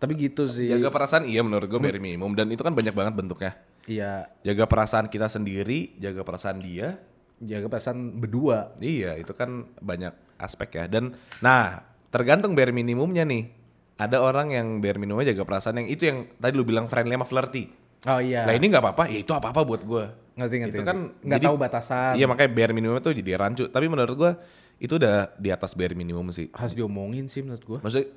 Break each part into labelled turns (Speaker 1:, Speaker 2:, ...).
Speaker 1: Tapi gitu sih.
Speaker 2: Jaga perasaan iya menurut gue bare minimum dan itu kan banyak banget bentuknya.
Speaker 1: Iya,
Speaker 2: Jaga perasaan kita sendiri, jaga perasaan dia.
Speaker 1: jaga perasaan berdua.
Speaker 2: Iya, itu kan banyak aspek ya. Dan nah, tergantung bare minimumnya nih. Ada orang yang bare minimumnya jaga perasaan yang itu yang tadi lu bilang friendly sama flirty.
Speaker 1: Oh iya.
Speaker 2: Lah ini nggak apa-apa, ya itu apa-apa buat gue.
Speaker 1: ngerti ngerti.
Speaker 2: itu kan
Speaker 1: nggak tahu batasan.
Speaker 2: Iya makanya bare minimumnya tuh jadi rancu. Tapi menurut gue itu udah di atas bare minimum sih.
Speaker 1: Harus diomongin sih menurut gua.
Speaker 2: Maksudnya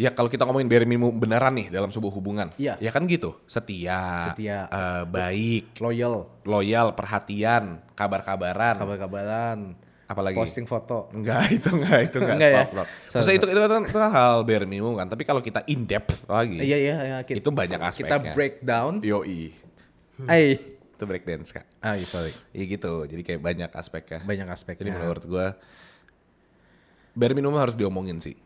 Speaker 2: ya kalau kita ngomongin bare minimum beneran nih dalam sebuah hubungan.
Speaker 1: Iya.
Speaker 2: Ya kan gitu. Setia.
Speaker 1: Setia.
Speaker 2: eh, baik.
Speaker 1: Loyal,
Speaker 2: Loyal, perhatian, kabar-kabaran.
Speaker 1: kabar-kabaran,
Speaker 2: apalagi
Speaker 1: posting foto.
Speaker 2: Enggak, itu enggak, itu enggak.
Speaker 1: Enggak ya?
Speaker 2: Stop, stop.
Speaker 1: Sorry,
Speaker 2: Maksudnya itu, itu, kan, itu kan hal bare minimum kan. Tapi kalau kita in depth lagi,
Speaker 1: Iya iya iya. Kita,
Speaker 2: itu banyak
Speaker 1: kita
Speaker 2: aspeknya.
Speaker 1: breakdown.
Speaker 2: Yoi.
Speaker 1: Eh,
Speaker 2: Itu breakdance kak.
Speaker 1: ah iya, sorry.
Speaker 2: Iya gitu. Jadi kayak banyak aspeknya.
Speaker 1: Banyak aspeknya.
Speaker 2: Jadi menurut gua bare minimum harus diomongin sih.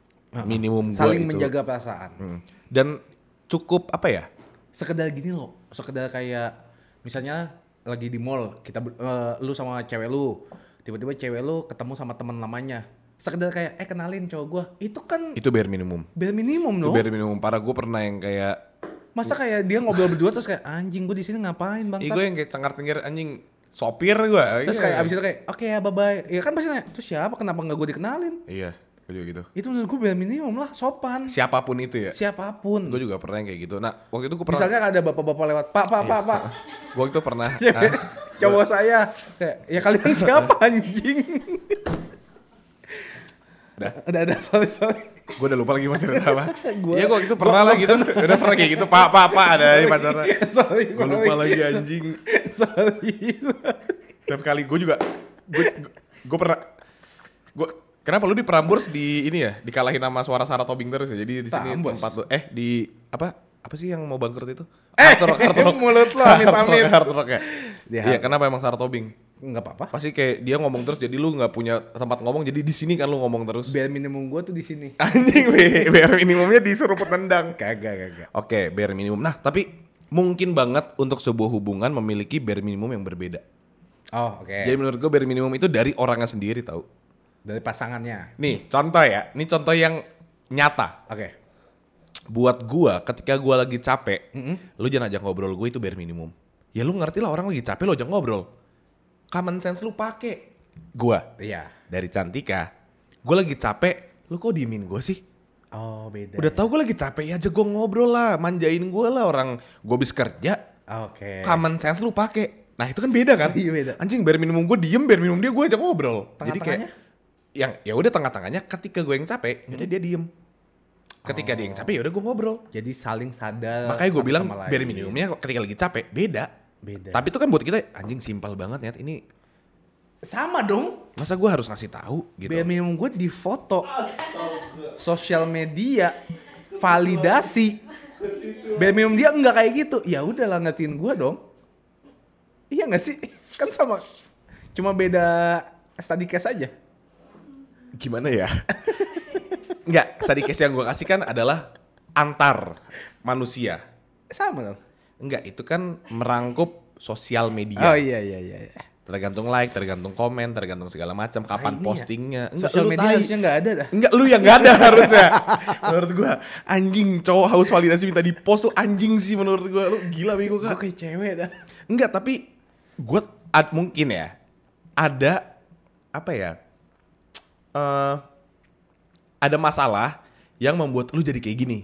Speaker 2: Minimum gua
Speaker 1: Saling
Speaker 2: itu.
Speaker 1: menjaga perasaan.
Speaker 2: Hmm. Dan cukup apa ya?
Speaker 1: Sekedar gini loh, sekedar kayak misalnya lagi di mall, kita eh, lu sama cewek lu, tiba-tiba cewek lu ketemu sama teman lamanya. Sekedar kayak eh kenalin cowok gua. Itu kan
Speaker 2: Itu bare minimum.
Speaker 1: bare minimum
Speaker 2: Itu
Speaker 1: loh.
Speaker 2: bare minimum. Parah gue pernah yang kayak
Speaker 1: Masa kayak dia ngobrol berdua terus kayak anjing gue di sini ngapain bang?
Speaker 2: Ih gue yang kayak cengar-cengir anjing sopir gue.
Speaker 1: Terus kayak abis itu kayak oke ya bye bye. Ya kan pasti nanya, terus siapa kenapa nggak gue dikenalin?
Speaker 2: Iya, gue juga gitu.
Speaker 1: Itu menurut gue bare minimum lah, sopan.
Speaker 2: Siapa pun itu ya.
Speaker 1: Siapa pun.
Speaker 2: Gue juga pernah yang kayak gitu. Nah, waktu itu gue pernah
Speaker 1: Misalnya ada bapak-bapak lewat, pak, pak, pak, pak.
Speaker 2: Gue itu pernah
Speaker 1: Cewek,
Speaker 2: ah,
Speaker 1: cowok saya kayak ya kalian siapa anjing?
Speaker 2: Udah.
Speaker 1: udah, udah, sorry, sorry.
Speaker 2: gue udah lupa lagi mau cerita apa.
Speaker 1: Gua-
Speaker 2: Iya gue waktu itu pernah lah gitu. Udah pernah kayak gitu. Pak, pak, pak ada di pacarnya.
Speaker 1: sorry,
Speaker 2: Gue lupa lagi anjing.
Speaker 1: sorry.
Speaker 2: Setiap kali gue juga gue pernah gue kenapa lu di Prambors di ini ya dikalahin sama suara Sarah Tobing terus ya. Jadi di sini
Speaker 1: Prambors?
Speaker 2: tempat lu eh di apa apa sih yang mau bangkrut itu?
Speaker 1: Eh,
Speaker 2: Hard Rock, Hard Rock.
Speaker 1: mulut lu, amit-amit.
Speaker 2: Hard Rock, Hard Rock ya. Iya, kenapa emang Sarah Tobing?
Speaker 1: Enggak apa-apa.
Speaker 2: Pasti kayak dia ngomong terus jadi lu nggak punya tempat ngomong jadi di sini kan lu ngomong terus.
Speaker 1: Biar minimum gue tuh di sini.
Speaker 2: Anjing bare minimumnya disuruh petendang.
Speaker 1: Kagak, kagak.
Speaker 2: Oke, bare minimum. Nah, tapi mungkin banget untuk sebuah hubungan memiliki bare minimum yang berbeda.
Speaker 1: Oh, oke.
Speaker 2: Jadi menurut gue bare minimum itu dari orangnya sendiri tahu.
Speaker 1: Dari pasangannya.
Speaker 2: Nih, contoh ya. Ini contoh yang nyata.
Speaker 1: Oke.
Speaker 2: Buat gua ketika gua lagi capek, lu jangan ajak ngobrol gue itu bare minimum. Ya lu ngerti lah orang lagi capek lu ajak ngobrol. Common sense lu pake. Gua
Speaker 1: Iya.
Speaker 2: dari Cantika, gua lagi capek, lu kok diemin gua sih?
Speaker 1: Oh, beda.
Speaker 2: Udah tau gue lagi capek ya aja gue ngobrol lah, manjain gue lah orang gue habis kerja.
Speaker 1: Oke.
Speaker 2: Common sense lu pake. Nah itu kan beda kan?
Speaker 1: Iya, beda.
Speaker 2: Anjing bare minimum gue diem, bare minimum dia gue ajak ngobrol. Jadi kayak? Yang ya udah tengah-tengahnya ketika gue yang capek,
Speaker 1: Hmm.
Speaker 2: yaudah dia diem. Ketika dia yang capek ya udah gue ngobrol.
Speaker 1: Jadi saling sadar.
Speaker 2: Makanya gue bilang bare minimumnya ketika lagi capek beda.
Speaker 1: Beda.
Speaker 2: Tapi itu kan buat kita anjing simpel banget ya. Ini
Speaker 1: sama dong.
Speaker 2: masa gue harus ngasih tahu gitu.
Speaker 1: Bare minimum gue di foto. Sosial media. Validasi. Bare minimum dia enggak kayak gitu. Ya udah lah ngertiin gue dong. Iya gak sih? Kan sama. Cuma beda study case aja.
Speaker 2: Gimana ya? Enggak, tadi case yang gue kasih kan adalah antar manusia.
Speaker 1: Sama dong.
Speaker 2: Enggak, itu kan merangkup sosial media.
Speaker 1: Oh iya iya iya. iya.
Speaker 2: Tergantung like, tergantung komen, tergantung segala macam, kapan
Speaker 1: Ah, ini ya.
Speaker 2: postingnya. Enggak,
Speaker 1: Sosial media
Speaker 2: tai.
Speaker 1: harusnya nggak ada dah.
Speaker 2: Enggak, lu yang nggak ada harusnya. menurut gua, anjing cowok haus validasi minta di post tuh anjing sih menurut gua. Lu gila bego
Speaker 1: Gue
Speaker 2: kak.
Speaker 1: kayak cewek dah.
Speaker 2: Enggak, tapi gua ad, mungkin ya ada apa ya? Eh ada masalah yang membuat lu jadi kayak gini.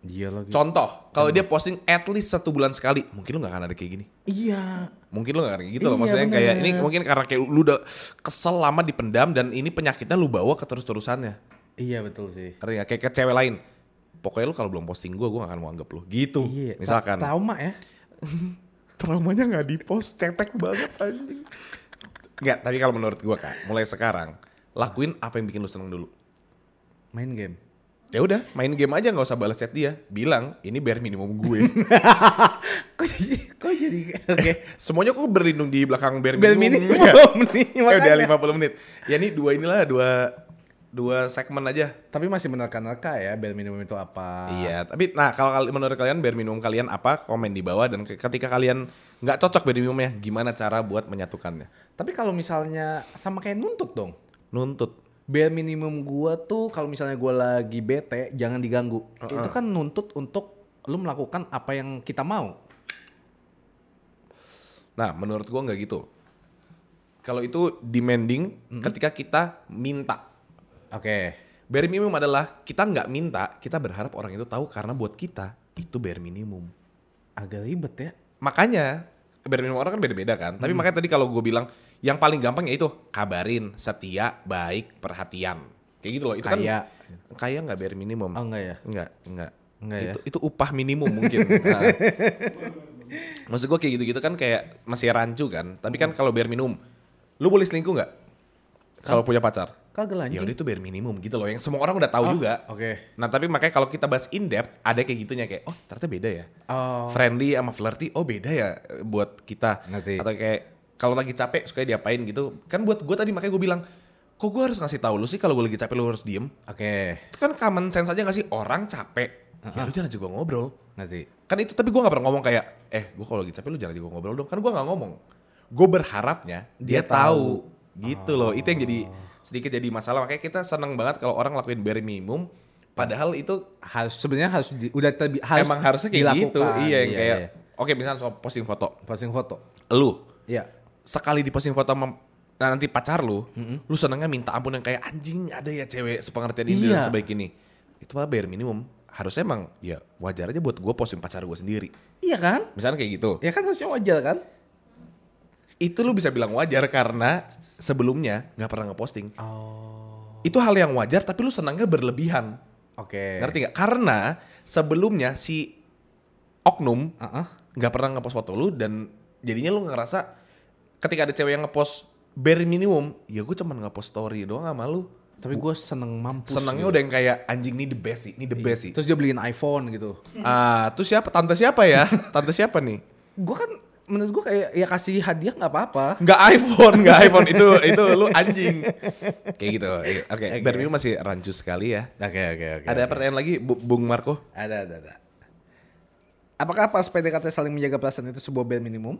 Speaker 1: Iya lagi.
Speaker 2: Contoh, kalau dia posting at least satu bulan sekali, mungkin lu gak akan ada kayak gini.
Speaker 1: Iya.
Speaker 2: Mungkin lu gak akan kayak gitu loh.
Speaker 1: Iya,
Speaker 2: Maksudnya kayak
Speaker 1: bener.
Speaker 2: ini mungkin karena kayak lu udah kesel lama dipendam dan ini penyakitnya lu bawa ke terus-terusannya.
Speaker 1: Iya betul sih.
Speaker 2: Nggak? Kayak ke cewek lain. Pokoknya lu kalau belum posting gue, gue gak akan mau anggap lu. Gitu.
Speaker 1: Iya.
Speaker 2: Misalkan.
Speaker 1: tra- Trauma ya.
Speaker 2: Traumanya gak di post, cetek banget anjing. Enggak, tapi kalau menurut gue kak, mulai sekarang, lakuin apa yang bikin lu seneng dulu.
Speaker 1: Main game.
Speaker 2: Ya udah, main game aja nggak usah balas chat dia. Bilang, ini bare minimum gue.
Speaker 1: kok jadi, kok jadi oke.
Speaker 2: Semuanya kok berlindung di belakang bare minimum.
Speaker 1: minimum nih
Speaker 2: Eh, udah
Speaker 1: makanya.
Speaker 2: 50 menit. Ya ini dua inilah dua dua segmen aja.
Speaker 1: Tapi masih menerka-nerka ya bel minimum itu apa.
Speaker 2: Iya, tapi nah kalau menurut kalian bare minimum kalian apa? Komen di bawah dan ke- ketika kalian nggak cocok bare minimumnya, gimana cara buat menyatukannya?
Speaker 1: Tapi kalau misalnya sama kayak nuntut dong.
Speaker 2: Nuntut.
Speaker 1: bare minimum gua tuh kalau misalnya gua lagi bete jangan diganggu. Itu kan nuntut untuk lu melakukan apa yang kita mau.
Speaker 2: Nah, menurut gua nggak gitu. Kalau itu demanding ketika kita minta.
Speaker 1: Oke.
Speaker 2: Bare minimum adalah kita nggak minta, kita berharap orang itu tahu karena buat kita itu bare minimum.
Speaker 1: Agak ribet ya.
Speaker 2: Makanya bare minimum orang kan beda-beda kan. Tapi makanya tadi kalau gue bilang yang paling gampang ya itu kabarin, setia, baik, perhatian. Kayak gitu loh. Itu
Speaker 1: Kaya.
Speaker 2: kan kaya nggak bare minimum.
Speaker 1: Oh enggak ya?
Speaker 2: Enggak, enggak.
Speaker 1: Enggak ya?
Speaker 2: itu, itu upah minimum mungkin. Nah. Maksud gue kayak gitu-gitu kan kayak masih rancu kan. Tapi kan kalau bare minimum, lu boleh selingkuh nggak? Kalau punya pacar?
Speaker 1: Kagak
Speaker 2: Ya udah itu bare minimum gitu loh. Yang semua orang udah tahu juga.
Speaker 1: Oke.
Speaker 2: Nah tapi makanya kalau kita bahas in depth, ada kayak gitunya kayak, oh ternyata beda ya.
Speaker 1: Oh.
Speaker 2: Friendly sama flirty, oh beda ya buat kita.
Speaker 1: Ngerti.
Speaker 2: Atau kayak kalau lagi capek suka diapain gitu. Kan buat gue tadi makanya gue bilang, kok gue harus ngasih tahu lu sih kalau gue lagi capek lu harus diem.
Speaker 1: Oke.
Speaker 2: Itu kan common sense aja gak sih orang capek. Ya lu jangan juga ngobrol.
Speaker 1: Nanti.
Speaker 2: Kan itu tapi gue gak pernah ngomong kayak, eh gue kalau lagi capek lu jangan juga ngobrol dong. Kan gue gak ngomong. Gue berharapnya dia,
Speaker 1: Dia tahu.
Speaker 2: tahu. Gitu loh. Itu yang jadi sedikit jadi masalah. Makanya kita seneng banget kalau orang lakuin bare minimum. Padahal itu
Speaker 1: Harus sebenarnya harus di- udah terbi- harus
Speaker 2: emang harusnya kayak gitu. Iya yang kayak,
Speaker 1: iya.
Speaker 2: oke misalnya soal posting foto.
Speaker 1: posting foto.
Speaker 2: Lu
Speaker 1: Iya.
Speaker 2: Sekali di posting foto sama nah, nanti pacar lu, lu senengnya minta ampun yang kayak anjing ada ya cewek sepengertian ini
Speaker 1: Iya.
Speaker 2: dan sebaik ini. Itu malah bare minimum. Harusnya emang ya wajar aja buat gue posting pacar gue sendiri.
Speaker 1: Iya kan?
Speaker 2: Misalnya kayak gitu.
Speaker 1: Ya kan harusnya wajar kan?
Speaker 2: Itu lu bisa bilang wajar karena sebelumnya nggak pernah ngeposting.
Speaker 1: Oh.
Speaker 2: Itu hal yang wajar tapi lu senangnya berlebihan.
Speaker 1: Oke.
Speaker 2: Ngerti nggak? Karena sebelumnya si oknum
Speaker 1: Heeh.
Speaker 2: nggak pernah ngepost foto lu dan jadinya lu ngerasa ketika ada cewek yang ngepost bare minimum, ya gue cuman ngepost story doang sama lu.
Speaker 1: Tapi gue seneng mampus.
Speaker 2: Senangnya
Speaker 1: gitu.
Speaker 2: udah yang kayak anjing nih the best sih, ini the best sih.
Speaker 1: Terus dia beliin iPhone gitu.
Speaker 2: Ah, tuh siapa? Tante siapa ya? Tante siapa nih?
Speaker 1: Gue kan menurut gue kayak ya kasih hadiah nggak apa-apa.
Speaker 2: Nggak iPhone, nggak iPhone itu itu lu anjing. Kayak gitu. Oke,
Speaker 1: Oke.
Speaker 2: bare minimum masih rancu sekali ya.
Speaker 1: Oke oke oke.
Speaker 2: Ada pertanyaan lagi, Bu- Bung Marco?
Speaker 1: Ada ada ada. Apakah pas PDKT saling menjaga perasaan itu sebuah bare minimum?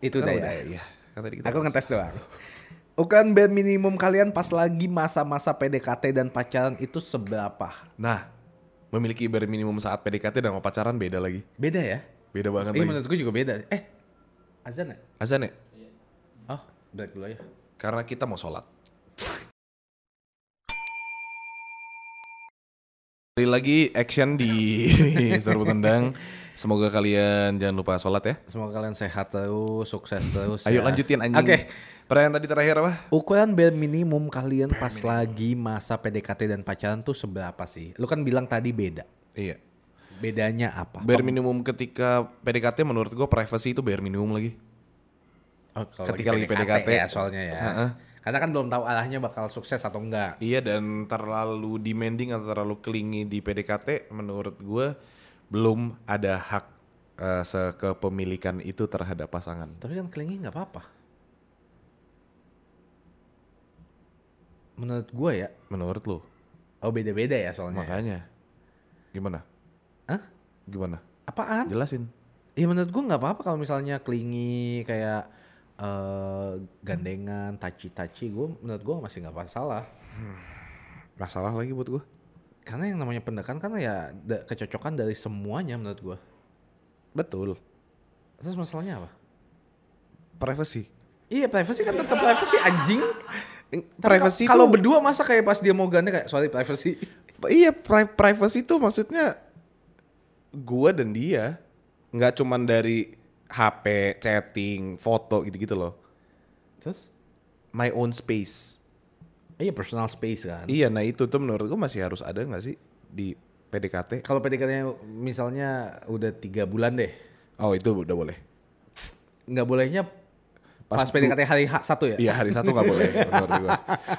Speaker 1: Itu
Speaker 2: Kan
Speaker 1: udah,
Speaker 2: udah
Speaker 1: ya.
Speaker 2: ya. Kan tadi kita
Speaker 1: Aku ngetes doang. Ukuran bare minimum kalian pas lagi masa-masa PDKT dan pacaran itu seberapa?
Speaker 2: Nah, memiliki bare minimum saat PDKT dan mau pacaran beda lagi.
Speaker 1: Beda ya?
Speaker 2: Beda banget
Speaker 1: Iya menurut gue juga beda. Eh, azan ya?
Speaker 2: Azan ya?
Speaker 1: Oh, break dulu ya.
Speaker 2: Karena kita mau sholat. Kembali lagi action di Serbu Tendang. Semoga kalian jangan lupa sholat ya.
Speaker 1: Semoga kalian sehat terus, sukses terus.
Speaker 2: Ayo
Speaker 1: ya.
Speaker 2: lanjutin anjing.
Speaker 1: Oke.
Speaker 2: Pertanyaan tadi terakhir apa?
Speaker 1: Ukuran bare minimum kalian pas lagi masa PDKT dan pacaran tuh seberapa sih? Lu kan bilang tadi beda.
Speaker 2: Iya.
Speaker 1: Bedanya apa?
Speaker 2: Bare minimum ketika PDKT menurut gue privacy itu bare minimum lagi.
Speaker 1: Oh,
Speaker 2: ketika lagi PDKT.
Speaker 1: ya soalnya ya.
Speaker 2: Heeh.
Speaker 1: Karena kan belum tahu arahnya bakal sukses atau enggak.
Speaker 2: Iya dan terlalu demanding atau terlalu clingy di PDKT menurut gue belum ada hak eh, sekepemilikan itu terhadap pasangan.
Speaker 1: Tapi kan clingy nggak apa-apa. Menurut gue ya,
Speaker 2: Menurut lo?
Speaker 1: oh beda-beda ya soalnya.
Speaker 2: Makanya. Gimana?
Speaker 1: Hah?
Speaker 2: Gimana?
Speaker 1: Apaan?
Speaker 2: Jelasin.
Speaker 1: Ya menurut gue nggak apa-apa kalau misalnya clingy kayak eh, gandengan, taci-taci. Gue menurut gue masih nggak masalah.
Speaker 2: Masalah lagi buat gue.
Speaker 1: Karena yang namanya pendekatan kan ya da- kecocokan dari semuanya menurut gue.
Speaker 2: Betul.
Speaker 1: Terus masalahnya apa?
Speaker 2: Privacy.
Speaker 1: Iya privacy kan tetap privacy anjing.
Speaker 2: Privacy
Speaker 1: kalau berdua masa kayak pas dia mau gandeng kayak sorry privacy.
Speaker 2: Iya, pri- privacy itu maksudnya gua dan dia nggak cuman dari HP, chatting, foto gitu-gitu loh.
Speaker 1: Terus?
Speaker 2: My own space.
Speaker 1: Iya personal space kan.
Speaker 2: Iya, nah itu tuh menurut gua masih harus ada nggak sih di PDKT?
Speaker 1: Kalau PDKT-nya misalnya udah tiga bulan deh,
Speaker 2: Oh itu udah boleh.
Speaker 1: nggak bolehnya pas,
Speaker 2: Pas
Speaker 1: PDKT hari satu ya?
Speaker 2: Iya hari satu nggak boleh menurut gua.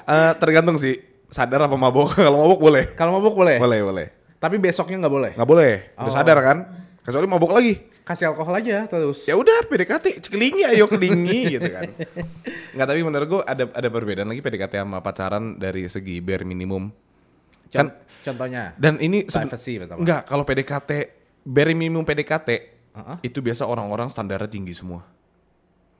Speaker 2: Eh, tergantung sih sadar apa mabok. Kalau mabok boleh.
Speaker 1: Kalau mabuk boleh,
Speaker 2: Boleh boleh.
Speaker 1: tapi besoknya nggak boleh.
Speaker 2: Nggak boleh. Udah
Speaker 1: Oh.
Speaker 2: sadar kan? Kecuali mabok lagi.
Speaker 1: Kasih alkohol aja terus.
Speaker 2: ya udah PDKT cekelingi ayo kelingi gitu kan nggak tapi menurut gua ada ada perbedaan lagi PDKT sama pacaran dari segi bare minimum
Speaker 1: Con-
Speaker 2: kan
Speaker 1: contohnya.
Speaker 2: dan ini
Speaker 1: Privacy pertama.
Speaker 2: nggak kalau PDKT bare minimum PDKT
Speaker 1: Heeh.
Speaker 2: itu biasa orang-orang standarnya tinggi semua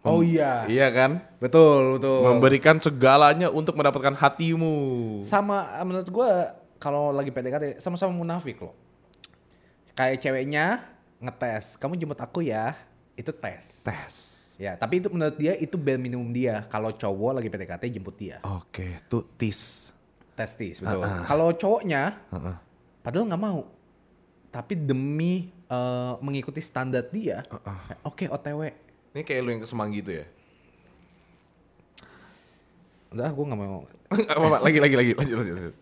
Speaker 1: Oh iya.
Speaker 2: Iya kan?
Speaker 1: Betul, betul.
Speaker 2: Memberikan segalanya untuk mendapatkan hatimu.
Speaker 1: sama menurut gua kalau lagi PDKT sama-sama munafik loh. Kayak ceweknya ngetes, kamu jemput aku ya, itu tes.
Speaker 2: Tes.
Speaker 1: Ya, tapi itu menurut dia itu bare minimum dia. Kalau cowok lagi PDKT jemput dia.
Speaker 2: Oke, tuh tis.
Speaker 1: Testis, betul. Kalau cowoknya
Speaker 2: Heeh.
Speaker 1: padahal nggak mau. Tapi demi eh, mengikuti standar dia, oke OTW.
Speaker 2: Ini kayak lu yang kesemang gitu ya?
Speaker 1: Udah, gue nggak mau.
Speaker 2: Apa, lagi lagi lagi lanjut lanjut. lanjut.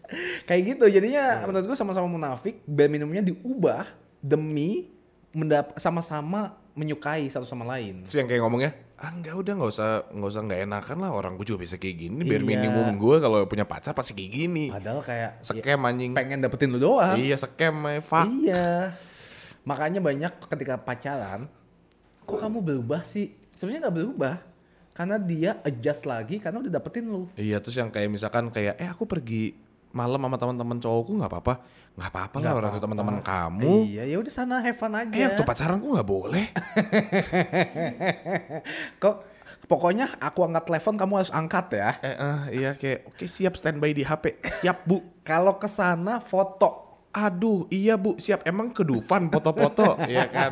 Speaker 1: Kayak gitu, jadinya menurut gue sama-sama munafik. Bare minimumnya diubah demi mendap sama-sama menyukai satu sama lain.
Speaker 2: Terus yang kayak ngomongnya, ah enggak udah nggak usah nggak usah nggak enakan lah orang gue juga bisa kayak gini. Biar
Speaker 1: Iya.
Speaker 2: minimum gue kalau punya pacar pasti kayak gini.
Speaker 1: Padahal kayak ya,
Speaker 2: Scam anjing.
Speaker 1: pengen dapetin lu doang.
Speaker 2: Iya scam my fuck.
Speaker 1: Iya. Makanya banyak ketika pacaran, kok kamu berubah sih? Sebenarnya nggak berubah. Karena dia adjust lagi karena udah dapetin lu.
Speaker 2: Iya terus yang kayak misalkan kayak eh aku pergi malam sama teman-teman cowokku nggak apa-apa nggak apa-apa lah orang teman-teman kamu
Speaker 1: Iya, ya udah sana have fun aja.
Speaker 2: eh waktu pacaran kok nggak boleh
Speaker 1: Kok pokoknya aku angkat telepon kamu harus angkat ya.
Speaker 2: eh eh, iya kayak oke siap standby di HP siap bu
Speaker 1: Kalau ke sana foto.
Speaker 2: aduh iya bu siap emang kedufan foto-foto ya kan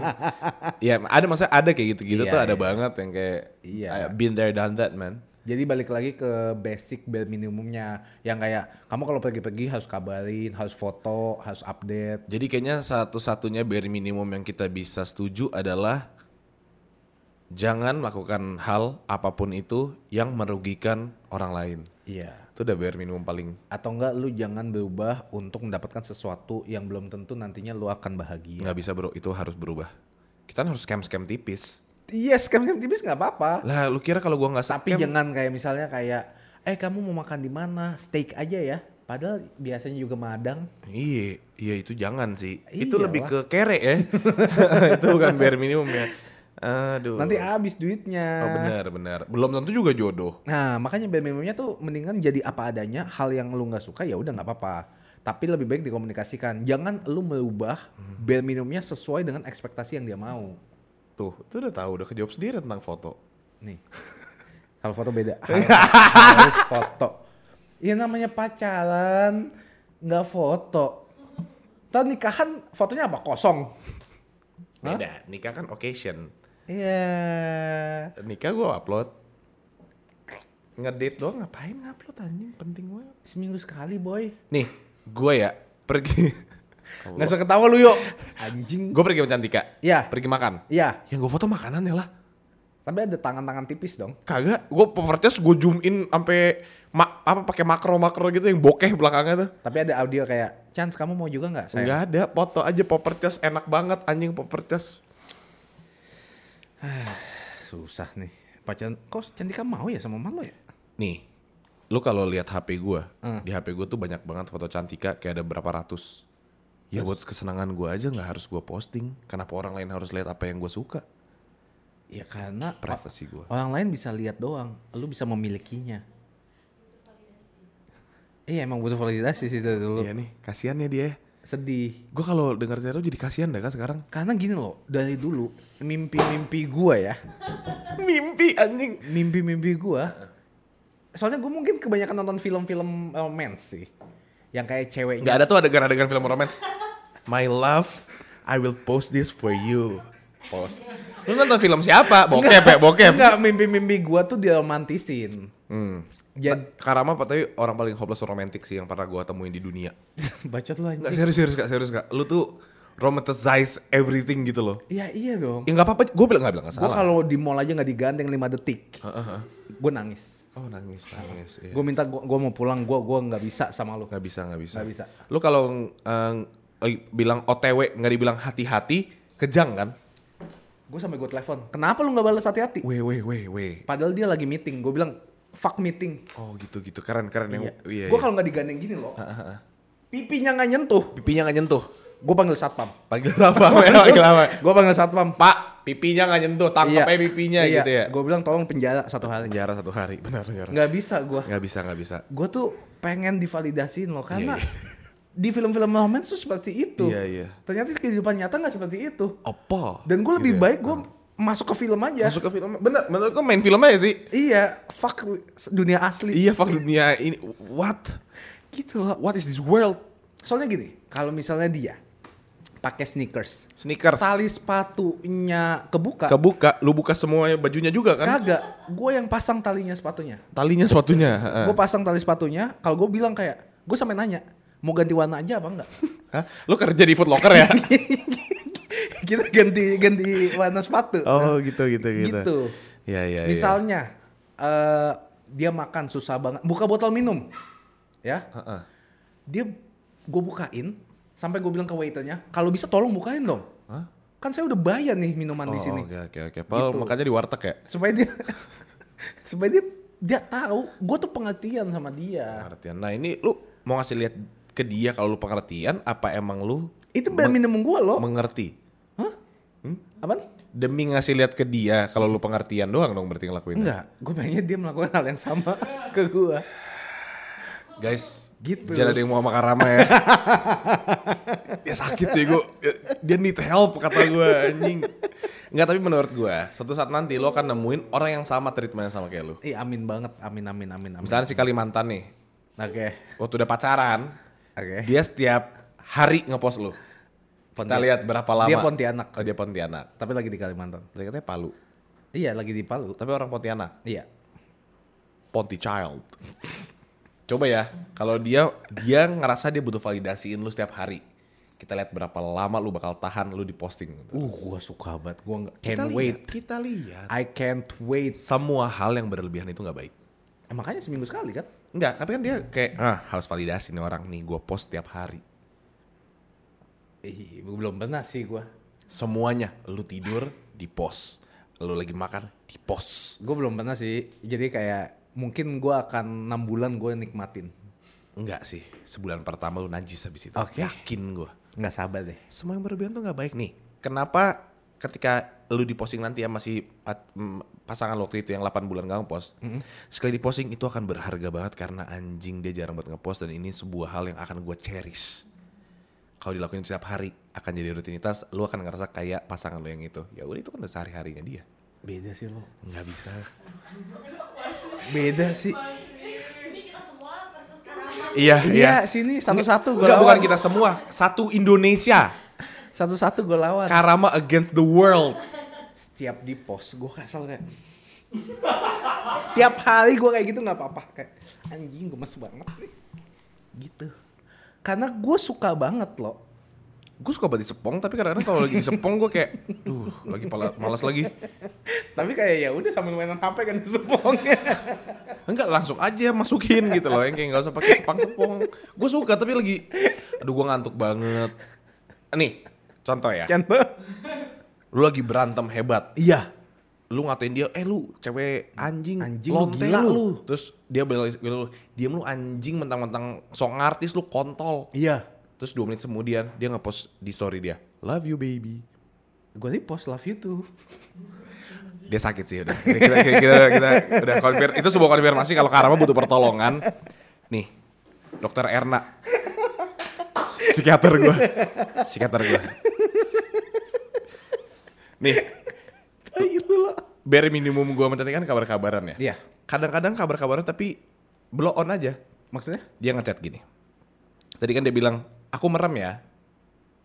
Speaker 2: Iya ada maksudnya ada kayak gitu-gitu
Speaker 1: Iya,
Speaker 2: tuh ada
Speaker 1: iya.
Speaker 2: banget yang kayak
Speaker 1: Iya.
Speaker 2: Been there done that man
Speaker 1: Jadi balik lagi ke basic bare minimumnya yang kayak kamu kalau pergi-pergi harus kabarin, harus foto, harus update.
Speaker 2: jadi kayaknya satu-satunya bare minimum yang kita bisa setuju adalah jangan melakukan hal apa pun itu yang merugikan orang lain
Speaker 1: Iya.
Speaker 2: itu udah bare minimum paling
Speaker 1: Atau enggak lu jangan berubah untuk mendapatkan sesuatu yang belum tentu nantinya lu akan bahagia.
Speaker 2: nggak bisa bro itu harus berubah kita kan harus scam scam tipis
Speaker 1: Iya, scam scam tipis nggak apa-apa.
Speaker 2: lah lu kira kalau gua nggak
Speaker 1: Tapi
Speaker 2: scam
Speaker 1: jangan kayak misalnya kayak eh kamu mau makan di mana? Steak aja ya. Padahal biasanya juga madang.
Speaker 2: iya iya itu jangan sih itu
Speaker 1: Iyalah.
Speaker 2: lebih ke kere ya itu bukan bare minimum ya aduh
Speaker 1: Nanti habis duitnya.
Speaker 2: oh benar benar belum tentu juga jodoh
Speaker 1: Nah, makanya bare minimumnya tuh mendingan jadi apa adanya, hal yang lu nggak suka ya udah nggak apa-apa. Tapi lebih baik dikomunikasikan. Jangan lu merubah bare minimumnya sesuai dengan ekspektasi yang dia mau.
Speaker 2: Tuh itu udah tahu udah kejawab sendiri tentang foto
Speaker 1: Nih. Kalau foto beda. Harus, harus foto. Iya namanya pacaran, nggak foto. Ntar nikahan fotonya apa? Kosong. Hah?
Speaker 2: beda nikah kan occasion
Speaker 1: Iya.
Speaker 2: nikah gua upload ngedate doang ngapain ngupload anjing penting banget
Speaker 1: Seminggu sekali boy.
Speaker 2: nih gue ya pergi
Speaker 1: Nggak usah ketawa lu yuk. Anjing.
Speaker 2: gue pergi sama Cantika
Speaker 1: Iya.
Speaker 2: pergi makan
Speaker 1: Iya.
Speaker 2: yang gue foto makanan ya lah
Speaker 1: Tapi ada tangan-tangan tipis dong.
Speaker 2: kagak gue properties gue zoom in sampai ma apa pakai makro makro gitu yang bokeh belakangnya tuh
Speaker 1: Tapi ada audio kayak, Chance kamu mau juga nggak? Saya.
Speaker 2: nggak ada foto aja properties enak banget anjing properties
Speaker 1: Susah nih. Pacaran, kok Cantika mau ya sama Malo ya?
Speaker 2: nih lu kalau lihat HP gue
Speaker 1: Hmm.
Speaker 2: di HP gue tuh banyak banget foto Cantika kayak ada berapa ratus ya buat kesenangan gue aja nggak harus gue posting kenapa orang lain harus lihat apa yang gue suka
Speaker 1: Ya karena
Speaker 2: privacy gue
Speaker 1: orang lain bisa lihat doang, lu bisa memilikinya. Iya emang butuh validasi sih dari dulu.
Speaker 2: Iya nih kasihan ya dia
Speaker 1: Sedih.
Speaker 2: gue kalau dengar cerita lu jadi kasihan dah kan sekarang
Speaker 1: Karena gini loh, dari dulu mimpi-mimpi gua ya,
Speaker 2: mimpi anjing
Speaker 1: mimpi-mimpi gua. Soalnya gue mungkin kebanyakan nonton film-film romance sih. Yang kayak ceweknya.
Speaker 2: nggak ada tuh adegan-adegan film romance. My love I will post this for you. Post. Lu nonton film siapa? Bokep ya bokep.
Speaker 1: Enggak, mimpi-mimpi gua tuh diromantisin.
Speaker 2: hmm.
Speaker 1: Jadi
Speaker 2: Karama tapi orang paling hopeless romantic sih yang pernah gue temuin di dunia.
Speaker 1: Bacot lu anjing.
Speaker 2: serius serius kak serius kak lu tuh romanticize everything gitu loh.
Speaker 1: Iya iya dong.
Speaker 2: ya nggak apa-apa. Gue bilang nggak bilang
Speaker 1: Gue
Speaker 2: salah.
Speaker 1: kalau di mall aja nggak digandeng 5 detik, gue nangis.
Speaker 2: Oh nangis nangis iya.
Speaker 1: Gue minta gue mau pulang, gue gua nggak bisa sama lu.
Speaker 2: nggak bisa nggak bisa
Speaker 1: Nggak bisa.
Speaker 2: lu kalau lagi bilang otw nggak dibilang hati-hati kejang kan
Speaker 1: Gue sampai gue telepon, kenapa lu nggak balas hati-hati?
Speaker 2: weh weh weh weh
Speaker 1: Padahal dia lagi meeting, gue bilang fuck meeting.
Speaker 2: oh gitu gitu keren keren yang
Speaker 1: Iya.
Speaker 2: iya,
Speaker 1: gue
Speaker 2: iya.
Speaker 1: kalau nggak digandeng gini loh, pipinya nggak nyentuh,
Speaker 2: pipinya nggak nyentuh
Speaker 1: gue panggil satpam.
Speaker 2: panggil ya panggil apa
Speaker 1: Gue panggil satpam.
Speaker 2: pak pipinya nggak nyentuh tangkap aja pipinya
Speaker 1: iya.
Speaker 2: gitu ya
Speaker 1: Gue bilang tolong penjara satu hari.
Speaker 2: penjara satu hari benar benar
Speaker 1: Nggak bisa gue.
Speaker 2: nggak bisa nggak bisa
Speaker 1: Gue tuh pengen divalidasiin loh karena
Speaker 2: Iya,
Speaker 1: di film-film romance tuh seperti itu.
Speaker 2: Iya, iya.
Speaker 1: Ternyata kehidupan nyata nggak seperti itu.
Speaker 2: apa
Speaker 1: Dan gue lebih
Speaker 2: Gitu ya.
Speaker 1: baik gue masuk ke film aja.
Speaker 2: Masuk ke film. Bener, menurut gue main film aja sih.
Speaker 1: Iya, fuck dunia asli.
Speaker 2: Iya, fuck dunia ini. What?
Speaker 1: Gitu loh.
Speaker 2: What is this world?
Speaker 1: Soalnya gini, kalau misalnya dia pakai sneakers,
Speaker 2: Sneakers.
Speaker 1: tali sepatunya kebuka,
Speaker 2: Kebuka, lu buka semua bajunya juga kan?
Speaker 1: kagak. Gue yang pasang talinya sepatunya.
Speaker 2: Talinya sepatunya.
Speaker 1: Gue pasang tali sepatunya. Kalau gue bilang kayak, gue sampai nanya, mau ganti warna aja apa enggak?
Speaker 2: Hah? Lu kerja di Foot Locker ya?
Speaker 1: Kita ganti ganti warna sepatu.
Speaker 2: oh, gitu gitu gitu.
Speaker 1: gitu.
Speaker 2: Iya, iya, iya.
Speaker 1: Misalnya eh, dia makan susah banget, buka botol minum, ya.
Speaker 2: Heeh.
Speaker 1: Dia gue bukain, sampai gue bilang ke waiternya, kalau bisa tolong bukain dong.
Speaker 2: Hah?
Speaker 1: Kan saya udah bayar nih minuman di
Speaker 2: Oh,
Speaker 1: sini,
Speaker 2: Oke oke oke. Paul
Speaker 1: Gitu.
Speaker 2: makanya di warteg ya.
Speaker 1: supaya dia supaya dia dia tahu gue tuh pengertian sama dia.
Speaker 2: Pengertian. Nah ini lu mau ngasih lihat ke dia kalau lu pengertian apa emang lu
Speaker 1: Itu brand minum gue loh.
Speaker 2: mengerti?
Speaker 1: Hah? Apaan?
Speaker 2: Demi ngasih lihat ke dia kalau lu pengertian doang dong berarti ngelakuin.
Speaker 1: Enggak, gue pengennya dia melakukan hal yang sama ke gue.
Speaker 2: Guys,
Speaker 1: Gitu.
Speaker 2: Jangan ada yang mau sama Karama ya. dia sakit ya gue. Dia need help kata gue anjing. Enggak tapi menurut gue, suatu saat nanti lo akan nemuin orang yang sama treatmentnya sama kayak lu.
Speaker 1: Ih amin banget, amin amin amin amin.
Speaker 2: Misalnya si Kalimantan nih,
Speaker 1: Oke,
Speaker 2: waktu udah pacaran,
Speaker 1: oke.
Speaker 2: dia setiap hari ngepost lu. Kita lihat berapa lama.
Speaker 1: Dia Pontianak.
Speaker 2: Oh dia Pontianak.
Speaker 1: Tapi lagi di Kalimantan.
Speaker 2: Tadi katanya Palu.
Speaker 1: Iya, lagi di Palu.
Speaker 2: Tapi orang Pontianak.
Speaker 1: Iya.
Speaker 2: Ponti Child. Coba ya, kalau dia dia ngerasa dia butuh validasiin lu setiap hari. Kita lihat berapa lama lu bakal tahan lu di posting.
Speaker 1: Uh, gua suka banget. Gua
Speaker 2: Kita
Speaker 1: can't
Speaker 2: lihat,
Speaker 1: wait.
Speaker 2: Kita lihat.
Speaker 1: I can't wait.
Speaker 2: Semua hal yang berlebihan itu nggak baik.
Speaker 1: Eh, makanya seminggu sekali kan?
Speaker 2: Enggak, tapi kan dia kayak ah harus validasi nih orang nih gue post tiap hari.
Speaker 1: Ih, belum pernah sih gua.
Speaker 2: Semuanya, lu tidur di post, lu lagi makan di post.
Speaker 1: Gue belum pernah sih. Jadi kayak mungkin gua akan enam bulan gue nikmatin.
Speaker 2: Enggak sih, sebulan pertama lu najis habis itu.
Speaker 1: Oke.
Speaker 2: Yakin gue.
Speaker 1: Nggak sabar deh.
Speaker 2: Semua yang berlebihan tuh nggak baik nih. Kenapa ketika lu di posting nanti ya masih mm, pasangan waktu itu yang 8 bulan gak ngepost. Sekali di posting itu akan berharga banget karena anjing dia jarang buat ngepost dan ini sebuah hal yang akan gue cherish. Kalau dilakuin setiap hari akan jadi rutinitas, lu akan ngerasa kayak pasangan lu yang itu. Ya udah itu kan udah sehari-harinya dia.
Speaker 1: Beda sih lo.
Speaker 2: Nggak bisa.
Speaker 1: Beda sih.
Speaker 3: Sekarang.
Speaker 2: Iya,
Speaker 1: Iya, sini satu-satu gue
Speaker 2: Enggak, bukan kita semua. Satu Indonesia.
Speaker 1: Satu-satu gue lawan.
Speaker 2: Karama against the world.
Speaker 1: Setiap di post gue kesel kayak. Tiap hari gue kayak gitu nggak apa-apa kayak anjing gemes banget nih. Gitu. Karena gue suka banget loh.
Speaker 2: Gue suka banget disepong, tapi kadang-kadang kalau lagi disepong gue kayak, duh, lagi pala, malas lagi.
Speaker 1: Tapi kayak ya udah sambil mainan HP kan disepongnya.
Speaker 2: Enggak, langsung aja masukin gitu loh, yang kayak nggak usah pakai sepang-sepong. Gue suka, tapi lagi, aduh gue ngantuk banget. Nih, contoh ya,
Speaker 1: Contoh.
Speaker 2: lu lagi berantem hebat,
Speaker 1: Iya.
Speaker 2: lu ngatain dia, eh lu cewek anjing,
Speaker 1: Anjing, lu gila lu.
Speaker 2: Terus dia bilang, bilang, diam lu anjing mentang-mentang sok artis lu kontol.
Speaker 1: Iya.
Speaker 2: Terus dua menit kemudian dia ngepost di story dia, love you baby.
Speaker 1: Gue repost love you too.
Speaker 2: dia sakit sih udah. Kita, kita, kita, kita udah konfir. Itu sebuah konfirmasi kalau Karama butuh pertolongan. Nih, dokter Erna. Psikiater gue. Psikiater gue. Nih,
Speaker 1: Itu loh.
Speaker 2: bare minimum gue menteri kan kabar-kabaran ya.
Speaker 1: Iya.
Speaker 2: Kadang-kadang kabar-kabaran tapi blow on aja.
Speaker 1: Maksudnya?
Speaker 2: Dia ngechat gini. Tadi kan dia bilang, aku merem ya,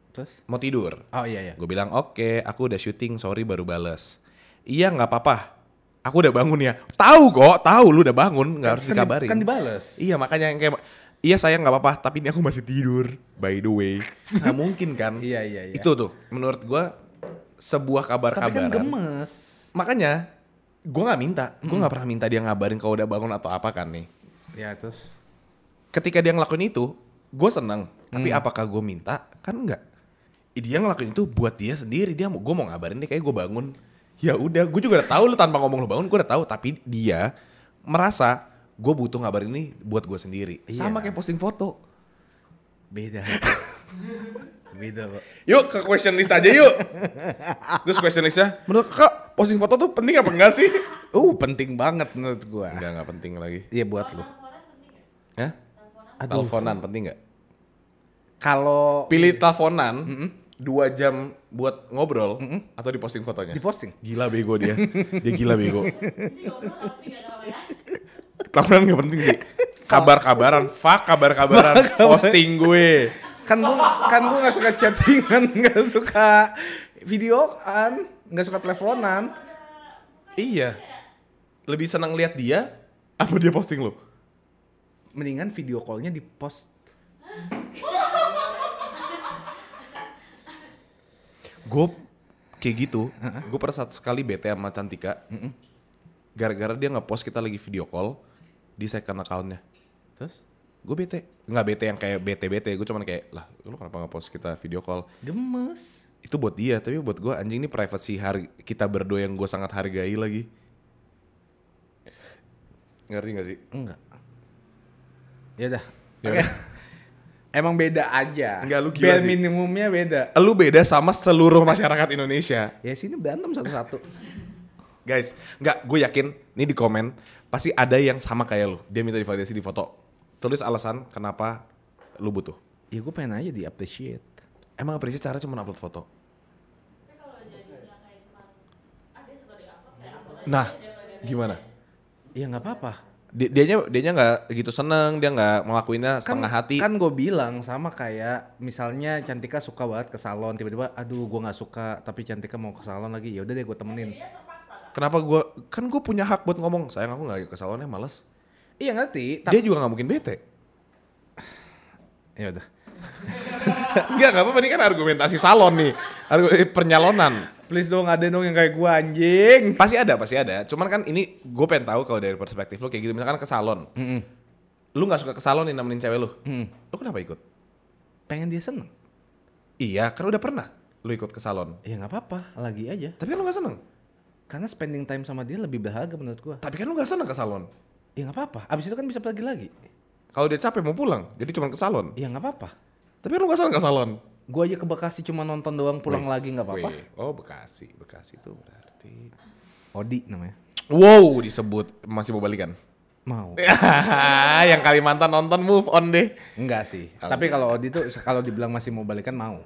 Speaker 1: Terus?
Speaker 2: mau tidur.
Speaker 1: Oh iya iya.
Speaker 2: Gue bilang oke, aku udah syuting, sorry baru bales. Iya nggak apa-apa, aku udah bangun ya. Tahu kok, tahu lu udah bangun, nggak harus
Speaker 1: Kan di-
Speaker 2: dikabarin.
Speaker 1: Kan dibales.
Speaker 2: Iya makanya yang kayak, iya sayang nggak apa-apa, tapi ini aku masih tidur. By the way, nggak mungkin kan?
Speaker 1: Iya, iya, iya.
Speaker 2: Itu tuh, menurut gue sebuah
Speaker 1: Tapi kan
Speaker 2: kabar-kabaran.
Speaker 1: gemes.
Speaker 2: makanya gue nggak minta, gue
Speaker 1: Hmm.
Speaker 2: nggak pernah minta dia ngabarin kalau udah bangun atau apa kan nih.
Speaker 1: Ya terus.
Speaker 2: Ketika dia ngelakuin itu, gue seneng. Tapi
Speaker 1: Hmm.
Speaker 2: apakah gue minta? Kan enggak. Dia ngelakuin itu buat dia sendiri. Dia mau gue mau ngabarin dia kayak gue bangun. Ya udah, gue juga udah tahu lu tanpa ngomong lu bangun, gue udah tahu. Tapi dia merasa gue butuh ngabarin ini buat gue sendiri.
Speaker 1: Iya.
Speaker 2: Sama kayak posting foto.
Speaker 1: Beda. Beda loh.
Speaker 2: Yuk ke question list aja yuk. Terus question listnya, menurut kak posting foto tuh penting apa enggak sih?
Speaker 1: Uh penting banget menurut gua.
Speaker 2: Enggak, enggak penting lagi.
Speaker 1: Iya buat lu.
Speaker 2: Hah?
Speaker 1: Aduh.
Speaker 2: Teleponan penting nggak?
Speaker 1: Kalau
Speaker 2: Pilih teleponan, dua jam buat ngobrol atau diposting fotonya?
Speaker 1: Di posting.
Speaker 2: Gila bego dia. dia gila bego.
Speaker 3: Ini ngobrol nggak penting ya kalau ya.
Speaker 2: Tahunan gak penting sih. Kabar-kabaran, fuck kabar-kabaran, posting gue.
Speaker 1: Kan gua kan gua nggak suka chattingan, nggak suka videoan, nggak suka teleponan.
Speaker 2: Iya. Lebih senang lihat dia apa dia posting lo?
Speaker 1: Mendingan video callnya di post.
Speaker 2: Gue kayak gitu. Gue pernah satu sekali bete sama Cantika. Gara-gara dia nge-post kita lagi video call di second account-nya.
Speaker 1: Terus
Speaker 2: Gue bete. Nggak bete yang kayak bete-bete. Gue cuman kayak, lah lu kenapa nge-post kita video call?
Speaker 1: gemes.
Speaker 2: Itu buat dia, tapi buat gue anjing ini privacy har- kita berdua yang gue sangat hargai lagi. Ngerti gak sih?
Speaker 1: Enggak. Ya udah.
Speaker 2: Ya
Speaker 1: Oke.
Speaker 2: udah.
Speaker 1: Emang beda aja.
Speaker 2: Enggak, lu gila
Speaker 1: Bare
Speaker 2: sih.
Speaker 1: minimumnya beda.
Speaker 2: Lu beda sama seluruh masyarakat Indonesia.
Speaker 1: Ya sini berantem satu-satu.
Speaker 2: Guys, nggak, gue yakin nih di komen pasti ada yang sama kayak lu. Dia minta divalidasi di foto. Tulis alasan kenapa lu butuh.
Speaker 1: ya gue pengen aja di appreciate.
Speaker 2: Emang appreciate cara cuma upload foto. Nah, gimana?
Speaker 1: Ya nggak apa-apa.
Speaker 2: Dia dianya dianya nggak gitu seneng, dia nggak ngelakuinnya
Speaker 1: Kan,
Speaker 2: setengah hati.
Speaker 1: kan gue bilang sama kayak misalnya Cantika suka banget ke salon tiba-tiba aduh gue nggak suka tapi Cantika mau ke salon lagi ya udah deh gue temenin
Speaker 3: kan
Speaker 2: Kenapa gue kan gue punya hak buat ngomong. Sayang aku nggak ke salonnya males.
Speaker 1: iya ngerti
Speaker 2: Dia juga nggak mungkin bete.
Speaker 1: ya udah
Speaker 2: Enggak, nggak apa-apa ini kan argumentasi salon nih. Argu eh, pernyalonan.
Speaker 1: Please dong ada dong yang kayak gue anjing
Speaker 2: Pasti ada, pasti ada. Cuman kan ini gue pengen tahu kalau dari perspektif lu kayak gitu. Misalkan ke salon. Lu nggak suka ke salon nih nemenin cewek lu. Lu kenapa ikut?
Speaker 1: pengen dia seneng
Speaker 2: Iya, kan udah pernah lu ikut ke salon.
Speaker 1: ya nggak apa-apa lagi aja
Speaker 2: Tapi kan lu gak seneng.
Speaker 1: karena spending time sama dia lebih berharga menurut gue
Speaker 2: Tapi kan lu gak seneng ke salon.
Speaker 1: ya nggak apa-apa abis itu kan bisa pergi lagi
Speaker 2: Kalau dia capek mau pulang, jadi cuma ke salon.
Speaker 1: ya nggak apa-apa
Speaker 2: Tapi kan lu gak seneng ke salon.
Speaker 1: Gue aja ke Bekasi cuma nonton doang pulang
Speaker 2: Wih,
Speaker 1: lagi nggak apa-apa.
Speaker 2: Oh Bekasi, Bekasi itu berarti.
Speaker 1: Odi namanya
Speaker 2: Wow, disebut masih mau balikan.
Speaker 1: mau
Speaker 2: yang Kalimantan nonton move on deh.
Speaker 1: enggak sih tapi kalau Odi tuh kalau dibilang masih mau balikan mau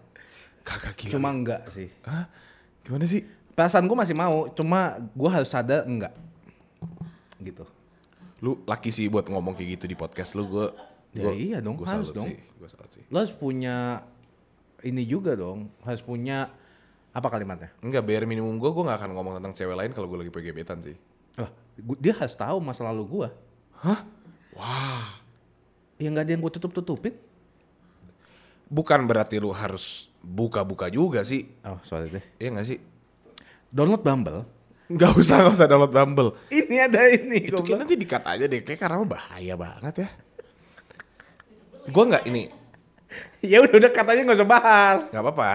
Speaker 2: Kagak gila.
Speaker 1: cuma enggak sih
Speaker 2: Hah? Gimana sih?
Speaker 1: perasaan gue masih mau cuma gue harus sadar enggak gitu
Speaker 2: Lu laki sih buat ngomong kayak gitu di podcast lu gue.
Speaker 1: Ya iya dong, harus dong.
Speaker 2: Gue salut sih.
Speaker 1: lo harus punya ini juga dong harus punya apa kalimatnya
Speaker 2: Enggak, bare minimum gue, gue gak akan ngomong tentang cewek lain kalau gue lagi gebetan sih.
Speaker 1: lah dia harus tahu masa lalu gue
Speaker 2: Hah? Wah.
Speaker 1: ya nggak ada yang gue tutup tutupin
Speaker 2: Bukan berarti lu harus buka-buka juga sih.
Speaker 1: oh sorry deh
Speaker 2: Iya gak sih?
Speaker 1: download Bumble
Speaker 2: Gak usah, gak usah download Bumble.
Speaker 1: ini ada ini
Speaker 2: Itu kayak nanti dikat aja deh, kayak karena bahaya banget ya. Gue nggak ini,
Speaker 1: ya udah udah katanya nggak usah bahas
Speaker 2: nggak apa-apa.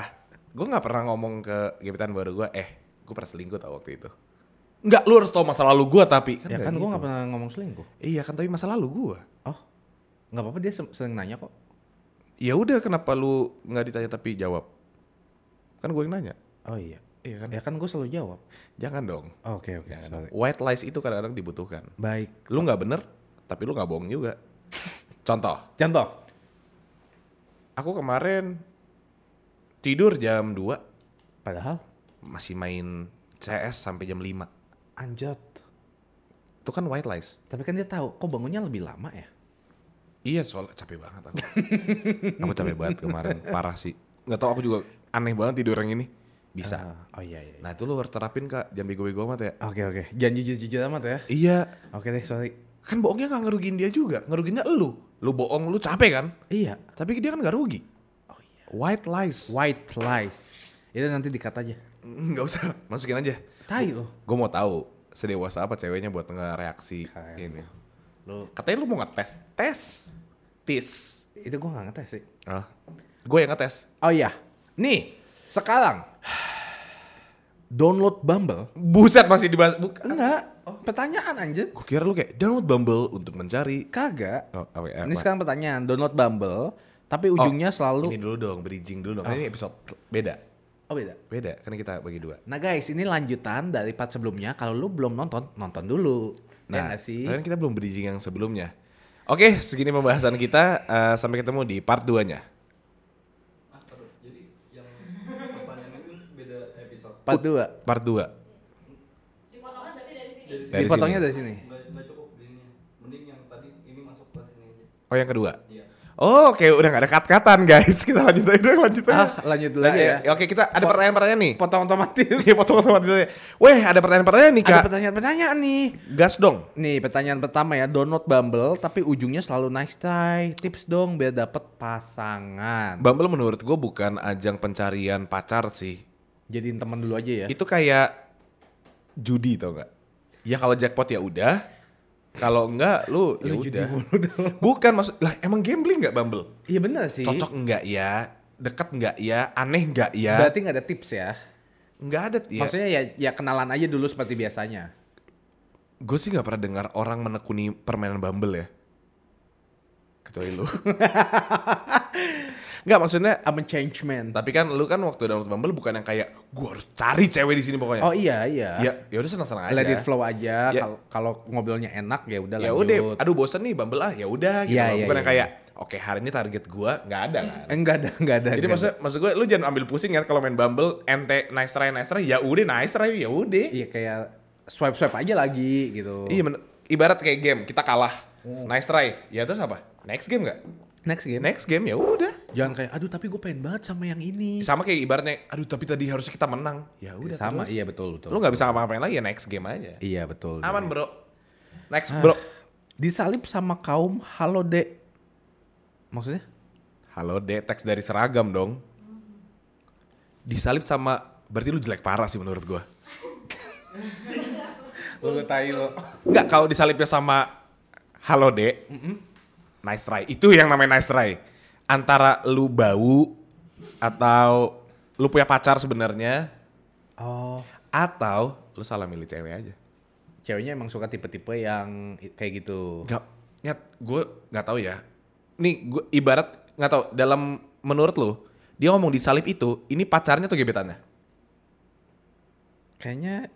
Speaker 2: Gue nggak pernah ngomong ke gebetan baru gue, eh, gue pernah selingkuh tau waktu itu. Nggak, lu harus tau masa lalu gue tapi.
Speaker 1: ya kan gue
Speaker 2: gitu.
Speaker 1: nggak pernah ngomong selingkuh
Speaker 2: Iya kan, tapi masa lalu gue.
Speaker 1: oh nggak apa-apa dia se- sering nanya kok
Speaker 2: Ya udah, kenapa lu nggak ditanya tapi jawab? Kan gue yang nanya.
Speaker 1: oh iya
Speaker 2: Iya kan?
Speaker 1: ya kan gue selalu jawab
Speaker 2: Jangan dong.
Speaker 1: oke oke sorry
Speaker 2: White lies itu kadang-kadang dibutuhkan.
Speaker 1: baik
Speaker 2: Lu nggak bener, tapi lu nggak bohong juga. Contoh,
Speaker 1: contoh
Speaker 2: aku kemarin tidur jam 2
Speaker 1: padahal
Speaker 2: masih main CS sampai jam 5.
Speaker 1: anjot
Speaker 2: Itu kan white lies.
Speaker 1: tapi kan dia tahu kok bangunnya lebih lama ya
Speaker 2: Iya, soalnya capek banget aku. aku capek banget kemarin, parah sih. Nggak tahu aku juga aneh banget tidur yang ini. Bisa.
Speaker 1: Ah, oh iya iya
Speaker 2: Nah itu lu harus terapin kak, jangan bego-bego amat ya.
Speaker 1: oke oke jangan jujur jujur amat ya
Speaker 2: Iya,
Speaker 1: oke deh sorry
Speaker 2: kan bohongnya nggak ngerugiin dia juga, ngerugiinnya lu. Lu bohong, lu capek kan?
Speaker 1: iya
Speaker 2: Tapi dia kan nggak rugi.
Speaker 1: oh iya
Speaker 2: White lies.
Speaker 1: white lies itu nanti dikat aja
Speaker 2: Nggak usah, masukin aja.
Speaker 1: tai loh
Speaker 2: Gue mau tahu sedewasa apa ceweknya buat ngereaksi
Speaker 1: Kayak
Speaker 2: ini.
Speaker 1: lo
Speaker 2: Katanya lu mau ngetes, tes, tis.
Speaker 1: itu gue gak ngetes sih
Speaker 2: Ah, gue yang ngetes.
Speaker 1: oh iya nih sekarang download Bumble
Speaker 2: Buset masih dibahas. Bukan.
Speaker 1: enggak pertanyaan anjir
Speaker 2: Gue kira lu kayak download Bumble untuk mencari.
Speaker 1: kagak
Speaker 2: Oh, apa ya?
Speaker 1: ini
Speaker 2: apa?
Speaker 1: sekarang pertanyaan download Bumble tapi ujungnya
Speaker 2: Ini
Speaker 1: selalu
Speaker 2: dulu dong, bridging dulu dong. Kan Ini episode beda.
Speaker 1: oh beda
Speaker 2: Beda, kan kita bagi dua.
Speaker 1: nah guys ini lanjutan dari part sebelumnya kalau lu belum nonton nonton dulu ya
Speaker 2: Nah,
Speaker 1: nggak sih
Speaker 2: kan kita belum bridging yang sebelumnya. Oke, segini pembahasan kita. Eh, sampai ketemu di part 2-nya.
Speaker 1: Part 2.
Speaker 2: Part 2.
Speaker 3: Dari sini.
Speaker 4: Dari
Speaker 2: Dari
Speaker 1: Dipotongnya
Speaker 2: sini.
Speaker 1: dari sini.
Speaker 4: Nggak, nggak cukup di ini. Mending yang tadi ini masuk ke sini aja.
Speaker 2: Oh yang kedua.
Speaker 4: Iya.
Speaker 2: Oh, oke udah gak ada kat-katan guys. Kita lanjut aja, lanjut aja.
Speaker 1: Ah, lanjut dulu aja ya.
Speaker 2: Oke, kita ada pertanyaan-pertanyaan nih.
Speaker 1: Potong otomatis.
Speaker 2: Iya, potong otomatis aja. Weh, ada pertanyaan-pertanyaan nih,
Speaker 1: Ada
Speaker 2: Kak.
Speaker 1: pertanyaan-pertanyaan nih.
Speaker 2: Gas dong.
Speaker 1: Nih pertanyaan pertama ya, download Bumble tapi ujungnya selalu nice try. Tips dong biar dapet pasangan.
Speaker 2: Bumble menurut gue bukan ajang pencarian pacar sih.
Speaker 1: Jadiin teman dulu aja ya.
Speaker 2: Itu kayak judi tau gak? Ya kalau jackpot ya udah. Kalau enggak lu ya udah. Bukan maksud lah emang gambling nggak Bumble?
Speaker 1: Iya bener sih.
Speaker 2: Cocok enggak ya? Deket enggak ya? Aneh enggak ya?
Speaker 1: Berarti nggak ada tips ya.
Speaker 2: Enggak ada ya.
Speaker 1: Maksudnya ya ya kenalan aja dulu seperti biasanya.
Speaker 2: gue sih nggak pernah dengar orang menekuni permainan Bumble ya. Kecuali lu. Enggak maksudnya
Speaker 1: I'm a change man.
Speaker 2: tapi kan lu kan waktu download Bumble bukan yang kayak gua harus cari cewek di sini pokoknya.
Speaker 1: Oh iya iya.
Speaker 2: Ya, ya udah senang-senang aja.
Speaker 1: Let it flow aja.
Speaker 2: Ya.
Speaker 1: Kalau ngobrolnya enak ya udah
Speaker 2: Ya
Speaker 1: lanjut.
Speaker 2: udah, aduh bosen nih Bumble ah, ya udah gitu.
Speaker 1: Iya, iya,
Speaker 2: bukan
Speaker 1: iya,
Speaker 2: yang kayak oke hari ini target gua nggak ada kan.
Speaker 1: Eh, Enggak ada, enggak ada.
Speaker 2: Jadi maksud maksud gue lu jangan ambil pusing ya kalau main Bumble ente nice try nice try ya udah nice try ya udah.
Speaker 1: Iya kayak swipe swipe aja lagi gitu.
Speaker 2: Iya ibarat kayak game kita kalah. Nice try. Ya terus apa? Next game nggak?
Speaker 1: Next game.
Speaker 2: Next game ya udah.
Speaker 1: Jangan kayak aduh tapi gue pengen banget sama yang ini.
Speaker 2: Sama kayak ibaratnya aduh tapi tadi harusnya kita menang. Ya udah
Speaker 1: sama
Speaker 2: terus.
Speaker 1: iya betul betul.
Speaker 2: Lu nggak bisa ngapa-ngapain lagi ya next game aja.
Speaker 1: Iya betul.
Speaker 2: Aman, Bro. Next, Bro.
Speaker 1: Disalip sama kaum halo dek. Maksudnya?
Speaker 2: Halo, De, teks dari seragam dong. Disalip sama berarti lu jelek parah sih menurut gua.
Speaker 1: Lu tai lo.
Speaker 2: Enggak, kalau disalipnya sama halo, De. Nice try. Itu yang namanya nice try. Antara lu bau atau lu punya pacar sebenarnya
Speaker 1: Oh.
Speaker 2: atau lu salah milih cewek aja.
Speaker 1: Ceweknya emang suka tipe-tipe yang kayak gitu.
Speaker 2: Enggak, nyat, gue nggak tahu ya. Nih, gue ibarat nggak tahu dalam menurut lu, dia ngomong disalip itu, ini pacarnya atau gebetannya?
Speaker 1: Kayaknya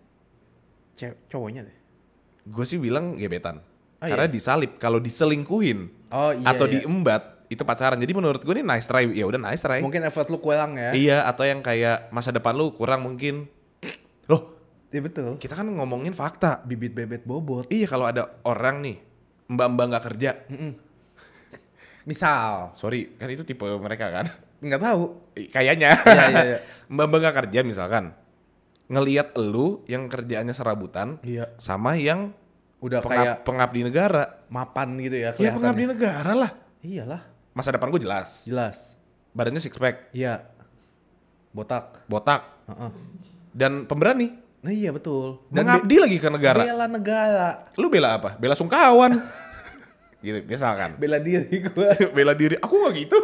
Speaker 1: cewek cowoknya deh.
Speaker 2: Gue sih bilang gebetan.
Speaker 1: Oh,
Speaker 2: Karena
Speaker 1: iya?
Speaker 2: disalip, kalau diselingkuhin
Speaker 1: Oh iya.
Speaker 2: atau
Speaker 1: iya.
Speaker 2: diembat itu pacaran. Jadi menurut gue nih nice try, ya udah nice try.
Speaker 1: Mungkin effort lu kurang ya.
Speaker 2: Iya, atau yang kayak masa depan lu kurang mungkin. Loh,
Speaker 1: Iya betul.
Speaker 2: kita kan ngomongin fakta.
Speaker 1: Bibit bebet bobot.
Speaker 2: Iya, kalau ada orang nih mbak-mbak nggak kerja,
Speaker 1: Misal,
Speaker 2: sorry, kan itu tipe mereka kan?
Speaker 1: nggak tahu.
Speaker 2: Kayaknya.
Speaker 1: Iya, iya, iya.
Speaker 2: mbak-mbak nggak kerja misalkan, ngelihat lu yang kerjaannya serabutan,
Speaker 1: Iya.
Speaker 2: sama yang
Speaker 1: Udah
Speaker 2: pengab-
Speaker 1: kayak
Speaker 2: pengabdi negara.
Speaker 1: mapan gitu ya
Speaker 2: Ya
Speaker 1: kelihatannya.
Speaker 2: pengabdi negara lah.
Speaker 1: Iyalah,
Speaker 2: Masa depan gue jelas.
Speaker 1: jelas.
Speaker 2: Badannya six pack,
Speaker 1: Iya. Botak.
Speaker 2: botak,
Speaker 1: Heeh.
Speaker 2: dan pemberani.
Speaker 1: Nah iya betul.
Speaker 2: Mengabdi lagi ke negara.
Speaker 1: bela negara.
Speaker 2: Lu bela apa? Bela sungkawan. gitu, misalkan.
Speaker 1: Bela diri gua.
Speaker 2: bela diri. Aku gak gitu.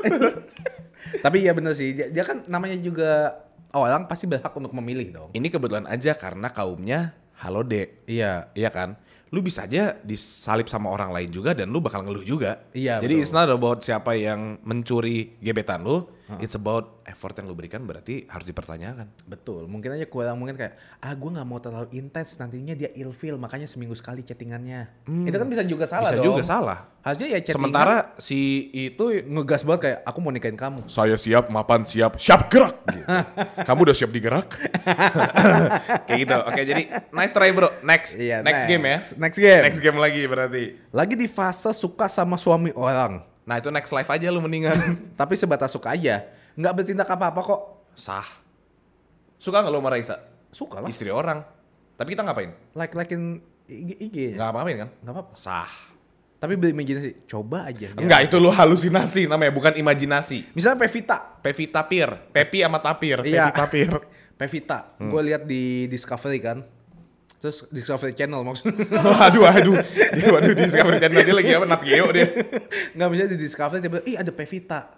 Speaker 1: Tapi iya bener sih, dia, dia kan namanya juga orang pasti berhak untuk memilih dong.
Speaker 2: Ini kebetulan aja karena kaumnya halo dek.
Speaker 1: Iya.
Speaker 2: Iya kan? Lu bisa aja disalip sama orang lain juga dan lu bakal ngeluh juga.
Speaker 1: Iya,
Speaker 2: Jadi
Speaker 1: betul.
Speaker 2: it's not about siapa yang mencuri gebetan lu, it's about effort yang lu berikan berarti harus dipertanyakan.
Speaker 1: Betul, mungkin aja kurang mungkin kayak ah gue nggak mau terlalu intens nantinya dia ilfil makanya seminggu sekali chattingannya. Itu kan bisa juga salah
Speaker 2: bisa
Speaker 1: dong.
Speaker 2: juga salah.
Speaker 1: Harusnya ya chattingan
Speaker 2: Sementara si itu
Speaker 1: ngegas banget kayak aku mau nikahin kamu.
Speaker 2: saya siap, mapan siap, siap gerak. Gitu. Kamu udah siap digerak? Kayak gitu. Oke, jadi nice try bro. Next,
Speaker 1: Iya,
Speaker 2: next,
Speaker 1: next.
Speaker 2: game ya.
Speaker 1: Next game.
Speaker 2: Next game lagi berarti.
Speaker 1: Lagi di fase suka sama suami orang,
Speaker 2: Nah itu next live aja lu mendingan.
Speaker 1: tapi sebatas suka aja, nggak bertindak apa-apa kok.
Speaker 2: Sah. Suka nggak lu sama Raisa?
Speaker 1: Suka lah.
Speaker 2: Istri orang. Tapi kita ngapain?
Speaker 1: Like likein IG, IG nya.
Speaker 2: Nggak ngapain kan?
Speaker 1: Nggak apa-apa.
Speaker 2: Sah.
Speaker 1: Tapi berimajinasi, coba aja.
Speaker 2: Enggak, itu lu halusinasi namanya, bukan imajinasi.
Speaker 1: Misalnya Pevita.
Speaker 2: Pevi tapir, Pepi sama tapir,
Speaker 1: Iya.
Speaker 2: Pepi tapir.
Speaker 1: Pevita.
Speaker 2: Hmm.
Speaker 1: Gue lihat di Discovery kan. Terus Discovery Channel maksudnya.
Speaker 2: waduh, waduh. Dia waduh di Discovery Channel dia lagi apa? Nat Geo dia.
Speaker 1: Nggak bisa di Discovery tiba ih ada Pevita.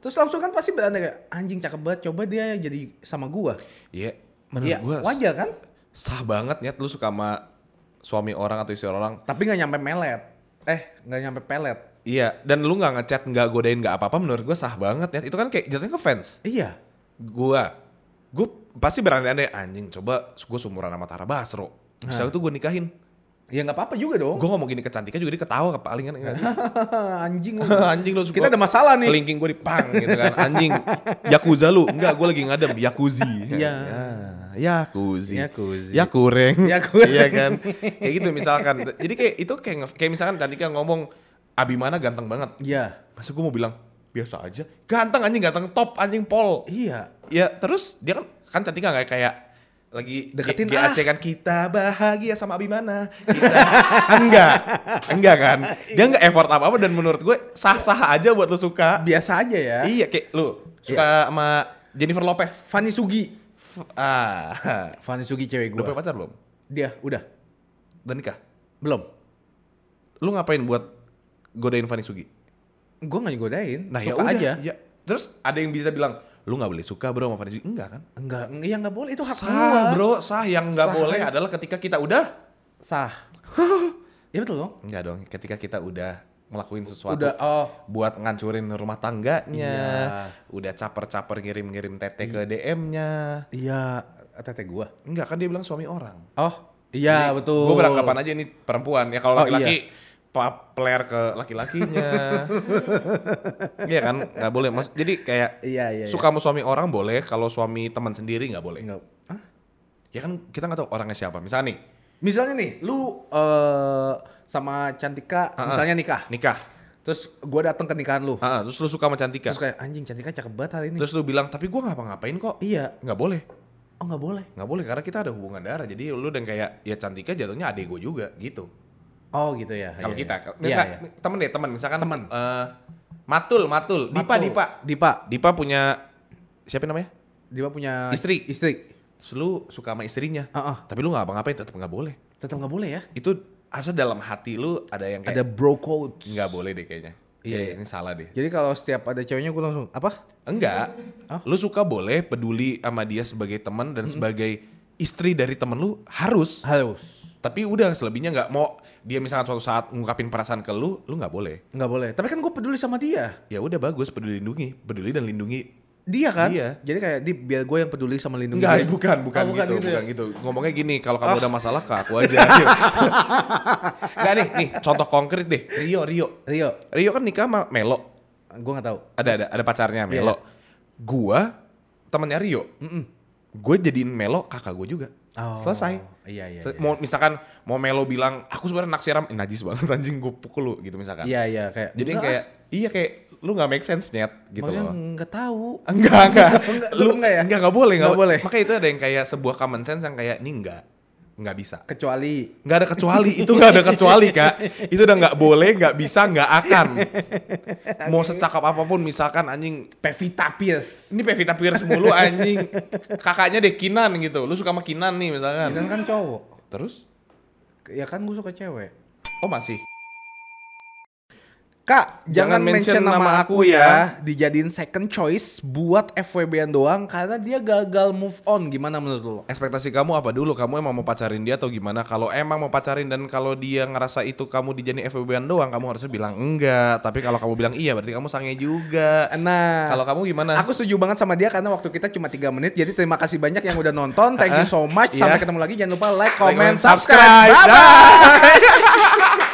Speaker 1: Terus langsung kan pasti beranda kayak anjing cakep banget coba dia jadi sama gua.
Speaker 2: Iya, menurut
Speaker 1: Iya,
Speaker 2: gua
Speaker 1: wajar kan?
Speaker 2: sah banget ya lu suka sama suami orang atau istri orang.
Speaker 1: Tapi nggak nyampe melet. Eh, nggak nyampe pelet.
Speaker 2: Iya, dan lu nggak ngechat, nggak godain, nggak apa-apa menurut gua sah banget ya. Itu kan kayak jatuhnya ke fans.
Speaker 1: Iya.
Speaker 2: Gua, gua pasti berandai-andai anjing coba gua sumuran sama Tara Basro. Bisa itu gua nikahin.
Speaker 1: Ya nggak apa-apa juga dong.
Speaker 2: Gue ngomong gini kecantikan juga dia ketawa ke paling kan enggak sih?
Speaker 1: anjing lu.
Speaker 2: anjing lu suka
Speaker 1: Kita ada masalah nih.
Speaker 2: kelingking gue di pang gitu kan anjing yakuza lu enggak gue lagi ngadem yakuzi
Speaker 1: Iya.
Speaker 2: Ya. Yakuzi.
Speaker 1: Yakuzi.
Speaker 2: Ya kureng.
Speaker 1: Ya kureng.
Speaker 2: Iya kan. kayak gitu misalkan. Jadi kayak itu kayak kayak misalkan Cantika ngomong Abimana ganteng banget.
Speaker 1: Iya.
Speaker 2: Masa gue mau bilang biasa aja. Ganteng anjing ganteng top anjing pol.
Speaker 1: Iya.
Speaker 2: Ya terus dia kan kan Cantika nggak kayak lagi
Speaker 1: Deketin
Speaker 2: G-
Speaker 1: ah.
Speaker 2: GAC kan kita bahagia sama Abimana. Kita enggak. Enggak kan. Dia enggak effort apa-apa dan menurut gue sah-sah aja buat lu suka.
Speaker 1: Biasa aja ya.
Speaker 2: Iya kayak lu suka sama Jennifer Lopez.
Speaker 1: Fanny Sugi.
Speaker 2: F- Ah,
Speaker 1: Fanny Sugi cewek
Speaker 2: udah
Speaker 1: gue.
Speaker 2: punya pacar belum?
Speaker 1: Dia udah.
Speaker 2: Dan nikah?
Speaker 1: Belum.
Speaker 2: Lu ngapain buat godain Fanny Sugi?
Speaker 1: Gue gak godain.
Speaker 2: Nah ya udah.
Speaker 1: aja.
Speaker 2: Ya. Terus ada yang bisa bilang, lu nggak boleh suka bro sama Sugi? Enggak kan?
Speaker 1: Enggak, ya nggak boleh itu hak
Speaker 2: Sah
Speaker 1: gua.
Speaker 2: bro, sah. Yang nggak boleh adalah ketika kita udah.
Speaker 1: Sah. Iya betul dong.
Speaker 2: Enggak dong, ketika kita udah ngelakuin sesuatu.
Speaker 1: Udah oh
Speaker 2: Buat ngancurin rumah tangganya.
Speaker 1: Iya.
Speaker 2: Udah caper-caper ngirim-ngirim tete ke DM-nya.
Speaker 1: iya tete gua.
Speaker 2: Enggak kan dia bilang suami orang.
Speaker 1: Oh iya betul.
Speaker 2: Gue beranggapan aja ini perempuan. Ya kalau
Speaker 1: Oh,
Speaker 2: laki-laki pa- player ke laki-lakinya. Iya kan nggak boleh. Mas, jadi kayak
Speaker 1: Iya iya.
Speaker 2: suka sama suami orang boleh. Kalau suami teman sendiri nggak boleh.
Speaker 1: Enggak. Hah?
Speaker 2: Ya kan kita nggak tahu orangnya siapa. Misalnya nih
Speaker 1: Misalnya nih, lu eh sama Cantika
Speaker 2: Ah, ah.
Speaker 1: misalnya nikah.
Speaker 2: nikah.
Speaker 1: Terus gua datang ke nikahan lu.
Speaker 2: Ah, terus lu suka sama Cantika.
Speaker 1: Terus kayak anjing Cantika cakep banget hari ini.
Speaker 2: Terus lu bilang tapi gue ngapa-ngapain kok.
Speaker 1: iya.
Speaker 2: Nggak boleh.
Speaker 1: Oh nggak boleh.
Speaker 2: Nggak boleh karena kita ada hubungan darah. Jadi lu dan kayak ya Cantika jatuhnya adek gue juga gitu.
Speaker 1: Oh gitu ya.
Speaker 2: Kalau
Speaker 1: Iya,
Speaker 2: kita,
Speaker 1: iya.
Speaker 2: Nggak,
Speaker 1: Iya, iya.
Speaker 2: temen deh temen. Misalkan
Speaker 1: Temen.
Speaker 2: eh, Matul, Matul, Dipa,
Speaker 1: Matul.
Speaker 2: Dipa.
Speaker 1: Dipa.
Speaker 2: Dipa punya siapa namanya?
Speaker 1: Dipa punya
Speaker 2: Istri.
Speaker 1: Istri.
Speaker 2: Terus lu suka sama istrinya.
Speaker 1: Ah, ah.
Speaker 2: Tapi lu nggak apa-ngapain tetap nggak boleh.
Speaker 1: Tetap nggak boleh ya.
Speaker 2: Itu harusnya dalam hati lu ada yang
Speaker 1: Ada
Speaker 2: kayak
Speaker 1: bro codes.
Speaker 2: nggak boleh deh kayaknya.
Speaker 1: Iya,
Speaker 2: Iya,
Speaker 1: iya.
Speaker 2: ini salah deh.
Speaker 1: Jadi kalau setiap ada ceweknya gue langsung apa?
Speaker 2: Enggak.
Speaker 1: Ah.
Speaker 2: Lu suka boleh peduli sama dia sebagai teman dan sebagai istri dari temen lu harus.
Speaker 1: Harus.
Speaker 2: Tapi udah selebihnya nggak mau dia misalkan suatu saat ngungkapin perasaan ke lu, lu nggak boleh.
Speaker 1: Nggak boleh. Tapi kan gue peduli sama dia.
Speaker 2: Ya udah bagus peduli lindungi, peduli dan lindungi.
Speaker 1: Dia kan?
Speaker 2: Iya.
Speaker 1: Jadi kayak di, biar gue yang peduli sama lindungi
Speaker 2: Enggak,
Speaker 1: dia.
Speaker 2: bukan, bukan,
Speaker 1: Oh, bukan
Speaker 2: gitu,
Speaker 1: gitu ya?
Speaker 2: bukan gitu. Ngomongnya gini, kalau kamu
Speaker 1: Ah.
Speaker 2: ada masalah ke aku aja. Enggak nih, nih contoh konkret deh. Rio, Rio.
Speaker 1: Rio,
Speaker 2: Rio kan nikah sama Melo.
Speaker 1: gue nggak tahu.
Speaker 2: Ada ada ada pacarnya
Speaker 1: Iya.
Speaker 2: Melo. Gua temennya Rio. Gue jadiin Melo kakak gue juga.
Speaker 1: Oh,
Speaker 2: Selesai.
Speaker 1: Iya iya. Iya.
Speaker 2: Mau misalkan mau Melo bilang aku sebenarnya naksiram, eh, najis banget anjing gue pukul lu gitu misalkan.
Speaker 1: Iya iya kayak.
Speaker 2: Jadi
Speaker 1: enggak
Speaker 2: kayak iya kayak lu nggak make sense nyet
Speaker 1: ah.
Speaker 2: gitu
Speaker 1: Maksudnya
Speaker 2: loh.
Speaker 1: nggak tahu.
Speaker 2: Enggak, enggak.
Speaker 1: Enggak,
Speaker 2: lu
Speaker 1: lu enggak ya?
Speaker 2: Enggak, enggak boleh, enggak
Speaker 1: Enggak boleh.
Speaker 2: Makanya itu ada yang kayak sebuah common sense yang kayak ini enggak. Enggak bisa.
Speaker 1: Kecuali
Speaker 2: Enggak ada kecuali, itu enggak ada kecuali, Kak. Itu udah enggak boleh, enggak bisa, enggak akan. Mau secakap apa pun misalkan anjing
Speaker 1: Pevita Pierce.
Speaker 2: ini Pevita Pierce mulu anjing. Kakaknya deh Kinan gitu. Lu suka sama Kinan nih misalkan.
Speaker 1: Kita kan cowok.
Speaker 2: Terus?
Speaker 1: Ya kan gue suka cewek.
Speaker 2: Oh masih?
Speaker 1: Kak, jangan,
Speaker 2: Jangan
Speaker 1: mention
Speaker 2: mention nama
Speaker 1: aku
Speaker 2: aku
Speaker 1: ya. Dijadiin second choice buat FWB-an doang karena dia gagal move on. Gimana menurut lo?
Speaker 2: Ekspektasi kamu apa dulu? Kamu emang mau pacarin dia atau gimana? Kalau emang mau pacarin dan kalau dia ngerasa itu kamu dijadiin FWB-an doang, kamu harusnya bilang enggak. Tapi kalau kamu bilang iya, berarti kamu sange juga.
Speaker 1: Nah,
Speaker 2: Kalau kamu gimana?
Speaker 1: Aku setuju banget sama dia karena waktu kita cuma 3 menit. Jadi terima kasih banyak yang udah nonton. Thank you so much.
Speaker 2: Iya.
Speaker 1: Sampai ketemu lagi. Jangan lupa like,
Speaker 2: Like,
Speaker 1: comment,
Speaker 2: comment,
Speaker 1: subscribe.
Speaker 2: subscribe.
Speaker 1: Bye-bye.